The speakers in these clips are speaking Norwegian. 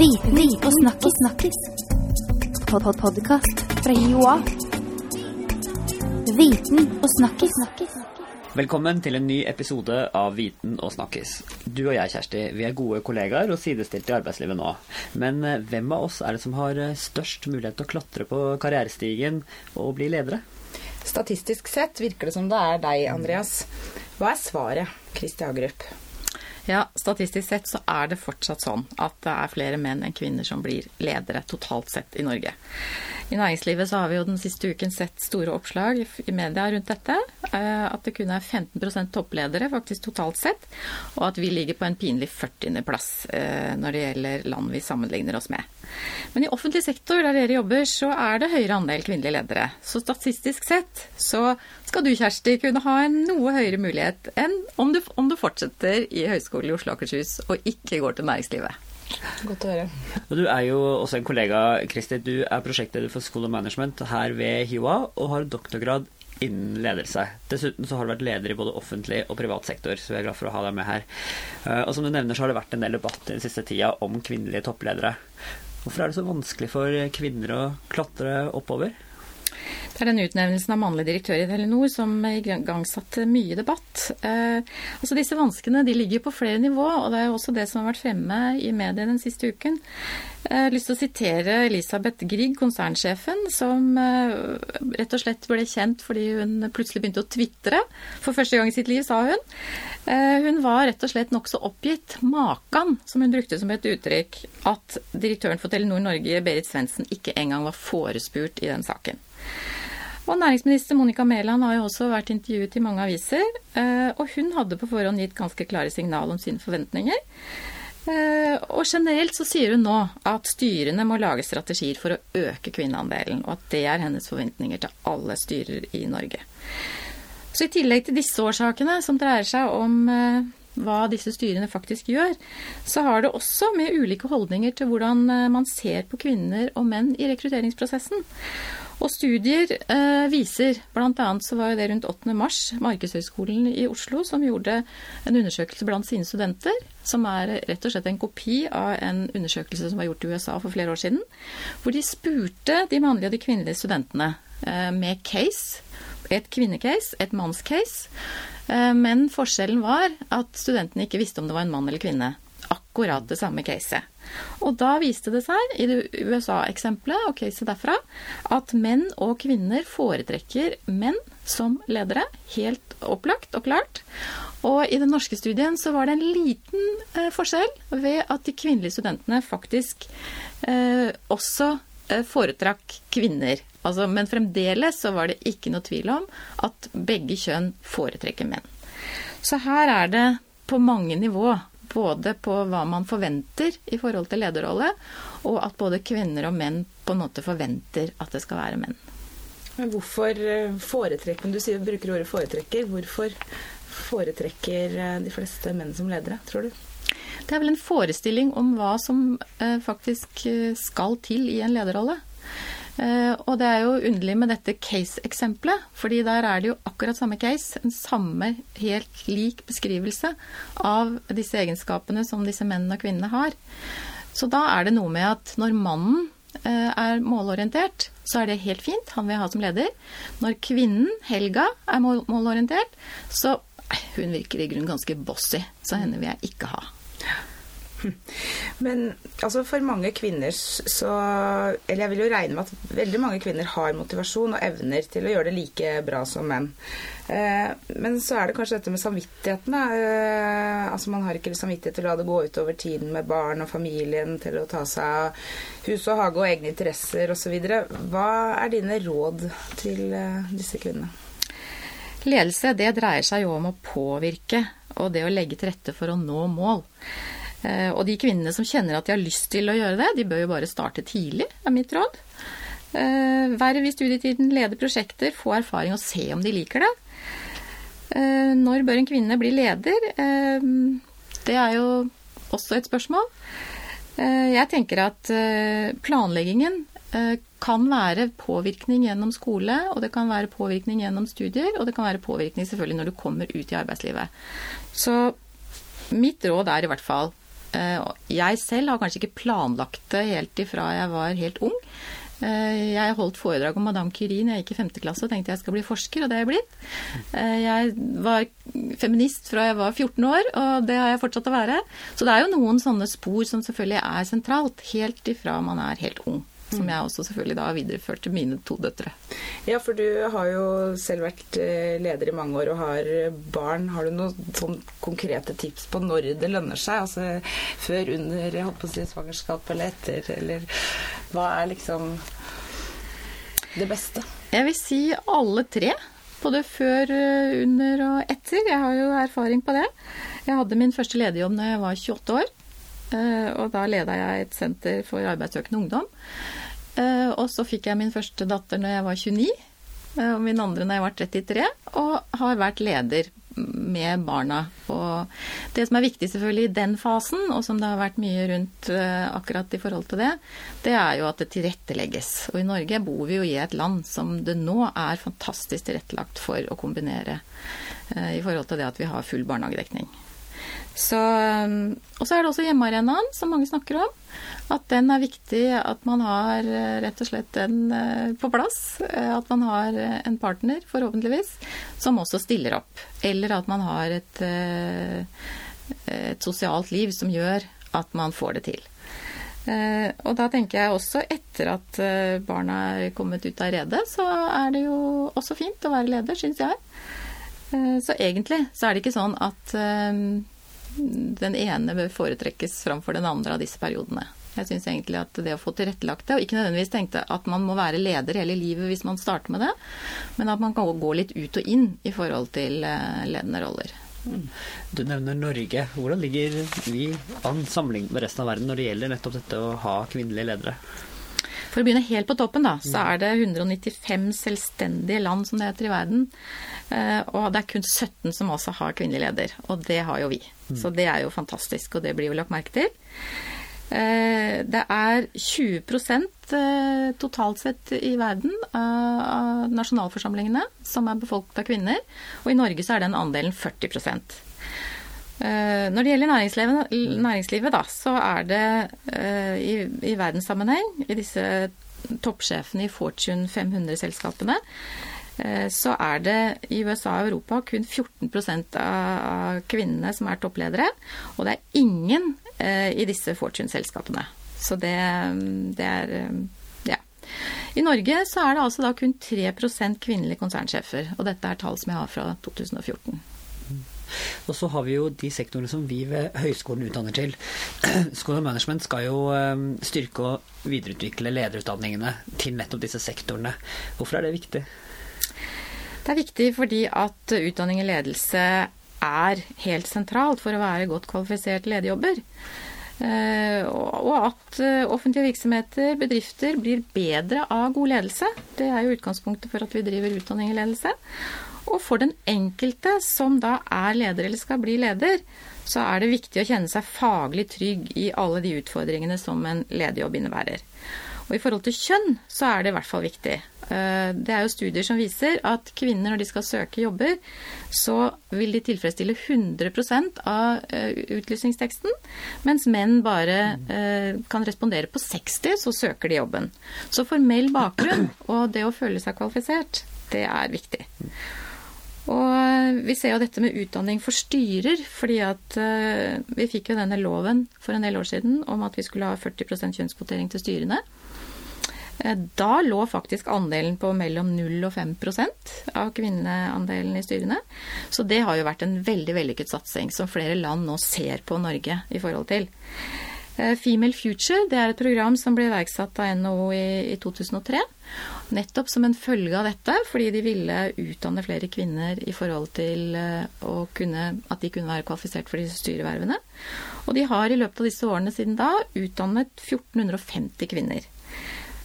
Viten og snakkis. snakkis. Pod -pod Podkast fra Joa. Viten og snakkis. snakkis. Velkommen til en ny episode av Viten og snakkis. Du og jeg, Kjersti, vi er gode kollegaer og sidestilte i arbeidslivet nå. Men eh, hvem av oss er det som har eh, størst mulighet til å klatre på karrierestigen og bli ledere? Statistisk sett virker det som det er deg, Andreas. Hva er svaret, Kristi Hagerup? Ja, statistisk sett så er det fortsatt sånn at det er flere menn enn kvinner som blir ledere totalt sett i Norge. I næringslivet så har vi jo den siste uken sett store oppslag i media rundt dette. eh, At det kun er 15% toppledere faktisk totalt sett, og at vi ligger på en pinlig 40. plass eh, når det gjelder land vi sammenligner oss med. Men i offentlig sektor der dere jobber, så er det høyere andel kvinnelige ledere. Så statistisk sett så skal du, Kjersti, kunne ha en noe høyere mulighet enn om du, om du fortsetter i Høgskolen i Oslo og Akershus og ikke går til næringslivet. Godt å høre. Du er jo også en kollega, Kristi. Du er prosjektleder for School of Management her ved HiOA og har doktorgrad innen ledelse. Dessuten så har du vært leder i både offentlig og privat sektor, så vi er glad for å ha deg med her. Eh, Og som du nevner så har det vært en del debatt den siste tida om kvinnelige toppledere. Hvorfor er det så vanskelig for kvinner å klatre oppover? Det er den utnevnelsen av mannlig direktør i Telenor som igangsatte mye debatt. Eh, altså Disse vanskene de ligger på flere nivå, og det er jo også det som har vært fremme i media den siste uken. Jeg har lyst til å sitere Elisabeth Grieg, konsernsjefen, som eh, rett og slett ble kjent fordi hun plutselig begynte å tvitre for første gang i sitt liv, sa hun. Eh, Hun var rett og slett nokså oppgitt. Makan, som hun brukte som et uttrykk, at direktøren for Telenor Norge, Berit Svendsen, ikke engang var forespurt i den saken. Og næringsminister Monica Mæland har jo også vært intervjuet i mange aviser, eh, og hun hadde på forhånd gitt ganske klare signal om sine forventninger. Eh, Og generelt så sier hun nå at styrene må lage strategier for å øke kvinneandelen, og at det er hennes forventninger til alle styrer i Norge. Så i tillegg til disse årsakene, som dreier seg om eh, hva disse styrene faktisk gjør, så har det også med ulike holdninger til hvordan man ser på kvinner og menn i rekrutteringsprosessen. Og studier eh, viser, bl.a. så var det rundt 8. mars Markedshøgskolen i Oslo som gjorde en undersøkelse blant sine studenter, som er rett og slett en kopi av en undersøkelse som var gjort i USA for flere år siden, hvor de spurte de mannlige og de kvinnelige studentene eh, med case, et kvinnecase, et mannscase, eh, men forskjellen var at studentene ikke visste om det var en mann eller kvinne. Akkurat det samme caset. Og da viste det seg, i USA-eksempelet og caset derfra, at menn og kvinner foretrekker menn som ledere. Helt opplagt og klart. Og i den norske studien så var det en liten eh, forskjell ved at de kvinnelige studentene faktisk eh, også eh, foretrakk kvinner. Altså, men fremdeles så var det ikke noe tvil om at begge kjønn foretrekker menn. Så her er det på mange nivå både på hva man forventer i forhold til lederrolle, og at både kvinner og menn på en måte forventer at det skal være menn. Men hvorfor eh, foretrekker Du sier, bruker ordet foretrekker. Hvorfor foretrekker eh, de fleste menn som ledere, tror du? Det er vel en forestilling om hva som eh, faktisk skal til i en lederrolle. Eh, og det er jo underlig med dette case-eksempelet, fordi der er det jo akkurat samme case, en samme helt lik beskrivelse av disse egenskapene som disse mennene og kvinnene har. Så da er det noe med at når mannen eh, er målorientert, så er det helt fint, han vil jeg ha som leder. Når kvinnen, Helga, er målorientert, så nei, hun virker i grunnen ganske bossy, så henne vil jeg ikke ha. Men altså for mange kvinner så Eller jeg vil jo regne med at veldig mange kvinner har motivasjon og evner til å gjøre det like bra som menn. Eh, men så er det kanskje dette med samvittigheten. Eh, altså Man har ikke samvittighet til å la det gå utover tiden med barn og familien, til å ta seg av hus og hage og egne interesser osv. Hva er dine råd til eh, disse kvinnene? Ledelse det dreier seg jo om å påvirke og det å legge til rette for å nå mål. Eh, Og de kvinnene som kjenner at de har lyst til å gjøre det, de bør jo bare starte tidlig, er mitt råd. Eh, Verv i studietiden, lede prosjekter, få erfaring og se om de liker det. Eh, Når bør en kvinne bli leder? Det er jo også et spørsmål. Jeg tenker at planleggingen kan være påvirkning gjennom skole, og det kan være påvirkning gjennom studier, og det kan være påvirkning selvfølgelig når du kommer ut i arbeidslivet. Så mitt råd er i hvert fall jeg selv har kanskje ikke planlagt det helt ifra jeg var helt ung. Eh, jeg holdt foredrag om Madame Curie når jeg gikk i femte klasse og tenkte jeg skal bli forsker, og det er jeg blitt. Eh, jeg var feminist fra jeg var 14 år, og det har jeg fortsatt å være. Så det er jo noen sånne spor som selvfølgelig er sentralt, helt ifra man er helt ung. Som jeg også selvfølgelig da har videreført til mine to døtre. Ja, for du har jo selv vært eh, leder i mange år og har barn. Har du noen sånn konkrete tips på når det lønner seg? Altså før, under, jeg holdt på å si svangerskap eller etter, eller hva er liksom det beste? Jeg vil si alle tre. Både før, under og etter. Jeg har jo erfaring på det. Jeg hadde min første lederjobb da jeg var 28 år. Eh, og da leda jeg et senter for arbeidssøkende ungdom. Eh, og så fikk jeg min første datter når jeg var 29, eh, og min andre når jeg var 33. Og har vært leder med barna. Og det som er viktig selvfølgelig i den fasen, og som det har vært mye rundt akkurat i forhold til det, det er jo at det tilrettelegges. Og i Norge bor vi jo i et land som det nå er fantastisk tilrettelagt for å kombinere i forhold til det at vi har full barnehagedekning. Så, um, og så er det også hjemmearenaen, som mange snakker om. At den er viktig, at man har eh, rett og slett den eh, på plass. Eh, at man har en partner, forhåpentligvis, som også stiller opp. Eller at man har et, et sosialt liv som gjør at man får det til. Og da tenker jeg også etter at barna er kommet ut av redet, så er det jo også fint å være leder, syns jeg. Så egentlig så er det ikke sånn at den ene bør foretrekkes framfor den andre av disse periodene. Jeg syns egentlig at det å få tilrettelagt det, og ikke nødvendigvis tenkte at man må være leder hele livet hvis man starter med det, men at man kan gå litt ut og inn i forhold til eh, ledende roller. Mm. Du nevner Norge. Hvordan ligger vi an sammenlignet med resten av verden når det gjelder nettopp dette å ha kvinnelige ledere? For å begynne helt på toppen, da, så er det 195 selvstendige land som det heter i verden. Eh, og det er kun 17 som også har kvinnelig leder, og det har jo vi. Så det er jo fantastisk, og det blir jo lagt merke til. Eh, det er 20 eh, totalt sett i verden av nasjonalforsamlingene som er befolket av kvinner, og i Norge så er den andelen 40 når det gjelder næringslivet, næringslivet da, så er det i, i verdenssammenheng, i disse toppsjefene i Fortune 500-selskapene, Eh, så er det i USA og Europa kun 14% av kvinnene som er toppledere. Og det er ingen eh, i disse Fortune-selskapene. Så det, det, er eh, Ja. I Norge så er det altså da kun 3% kvinnelige konsernsjefer. Og dette er tall som jeg har fra 2014. Og så har vi jo de sektorene som vi ved høyskolen utdanner til. School of Management skal jo styrke og videreutvikle lederutdanningene til nettopp disse sektorene. Hvorfor er det viktig? Det er viktig fordi at utdanning i ledelse er helt sentralt for å være godt kvalifisert lederjobber. Eh, og at eh, offentlige virksomheter, bedrifter, blir bedre av god ledelse. Det er jo utgangspunktet for at vi driver utdanning i ledelse. Og for den enkelte som da er leder eller skal bli leder, så er det viktig å kjenne seg faglig trygg i alle de utfordringene som en lederjobb innebærer. Og i forhold til kjønn så er det i hvert fall viktig. Eh, det er jo studier som viser at kvinner når de skal søke jobber, så vil de tilfredsstille 100 av eh, utlysningsteksten, mens menn bare eh, kan respondere på 60, så søker de jobben. Så formell bakgrunn og det å føle seg kvalifisert, det er viktig. Og vi ser jo dette med utdanning for styrer, fordi at vi fikk jo denne loven for en del år siden om at vi skulle ha 40% kjønnskvotering til styrene. Eh, da lå faktisk andelen på mellom 0 og 5% av kvinneandelen i styrene. Så det har jo vært en veldig vellykket satsing som flere land nå ser på Norge i forhold til. Eh, Female Future det er et program som ble iverksatt av NHO i, i 2003. Nettopp som en følge av dette, fordi de ville utdanne flere kvinner i forhold til eh, kunne, at de kunne være kvalifisert for disse styrevervene. Og de har i løpet av disse årene siden da utdannet 1450 kvinner.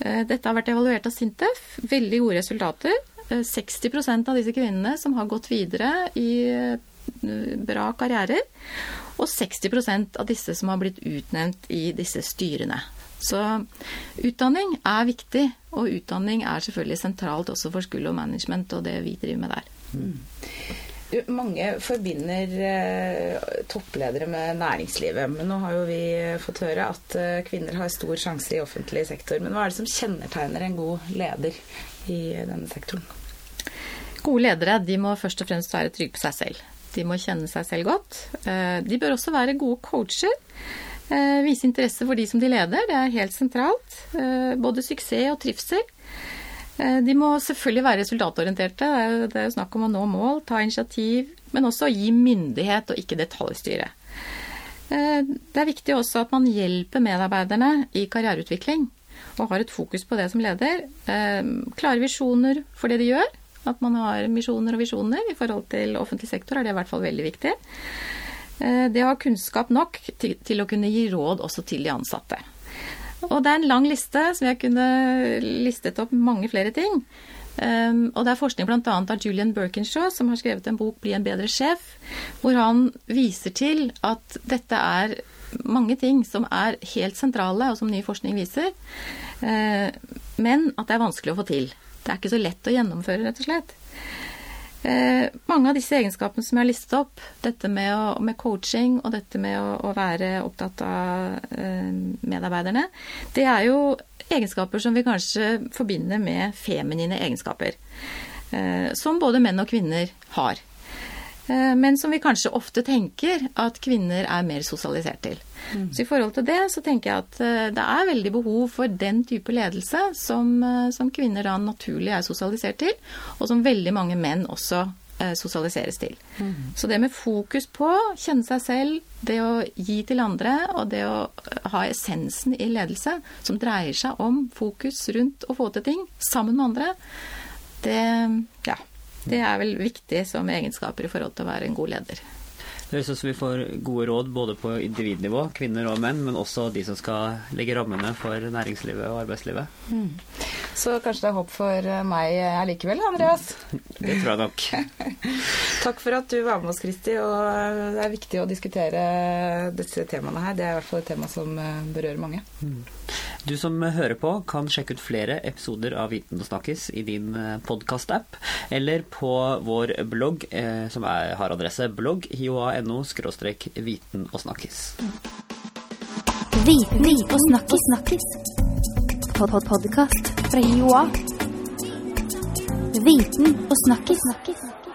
Eh, dette har vært evaluert av Sintef. Veldig gode resultater. 60 eh, av disse kvinnene som har gått videre i eh, bra karrierer. Og 60% av disse som har blitt utnevnt i disse styrene. Så utdanning er viktig, og utdanning er selvfølgelig sentralt også for School of Management og det vi driver med der. Mm. Mange forbinder eh, toppledere med næringslivet, men nå har jo vi fått høre at eh, kvinner har stor sjanse i offentlig sektor. Men hva er det som kjennetegner en god leder i denne sektoren? Gode ledere de må først og fremst være trygge på seg selv. De må kjenne seg selv godt. Eh, de bør også være gode coacher. Eh, vise interesse for de som de leder, det er helt sentralt. Eh, både suksess og trivsel. Eh, de må selvfølgelig være resultatorienterte. Det er, jo, det er jo snakk om å nå mål, ta initiativ, men også gi myndighet og ikke detaljstyre. Eh, det er viktig også at man hjelper medarbeiderne i karriereutvikling og har et fokus på det som leder. Eh, klare visjoner for det de gjør. At man har misjoner og visjoner i forhold til offentlig sektor er det i hvert fall veldig viktig. Det å ha kunnskap nok til å kunne gi råd også til de ansatte. Og det er en lang liste, som jeg kunne listet opp mange flere ting. Um, og det er forskning bl.a. av Julian Birkinshaw, som har skrevet en bok 'Bli en bedre sjef', hvor han viser til at dette er mange ting som er helt sentrale, og som ny forskning viser, uh, men at det er vanskelig å få til. Det er ikke så lett å gjennomføre, rett og slett. Eh, mange av disse egenskapene som jeg har listet opp, dette med, å, med coaching og dette med å, å være opptatt av eh, medarbeiderne, det er jo egenskaper som vi kanskje forbinder med feminine egenskaper. Eh, som både menn og kvinner har. Eh, men som vi kanskje ofte tenker at kvinner er mer sosialisert til. Mm. Så i forhold til det så tenker jeg at eh, det er veldig behov for den type ledelse som, eh, som kvinner da naturlig er sosialisert til, og som veldig mange menn også sosialiseres til. Mm. Så det med fokus på kjenne seg selv, det å gi til andre, og det å ha essensen i ledelse, som dreier seg om fokus rundt å få til ting sammen med andre, det ja, det er vel viktig som egenskaper i forhold til å være en god leder. Det høres ut som vi får gode råd både på individnivå, kvinner og menn, men også de som skal legge rammene for næringslivet og arbeidslivet. Mm. Så kanskje det er håp for meg allikevel, Andreas? Det tror jeg nok. Takk for at du var med oss, Kristi. Og det er viktig å diskutere disse temaene her. Det er i hvert fall et tema som berører mange. Mm. Du som hører på, kan sjekke ut flere episoder av Viten og snakkes i din eh, podkast-app, eller på vår blogg, eh, som er, har adresse blogg hioa.no viten og snakkes. Viten og snakkes. snakkes. Pod -pod fra HiOA. Viten og snakkes. snakkes.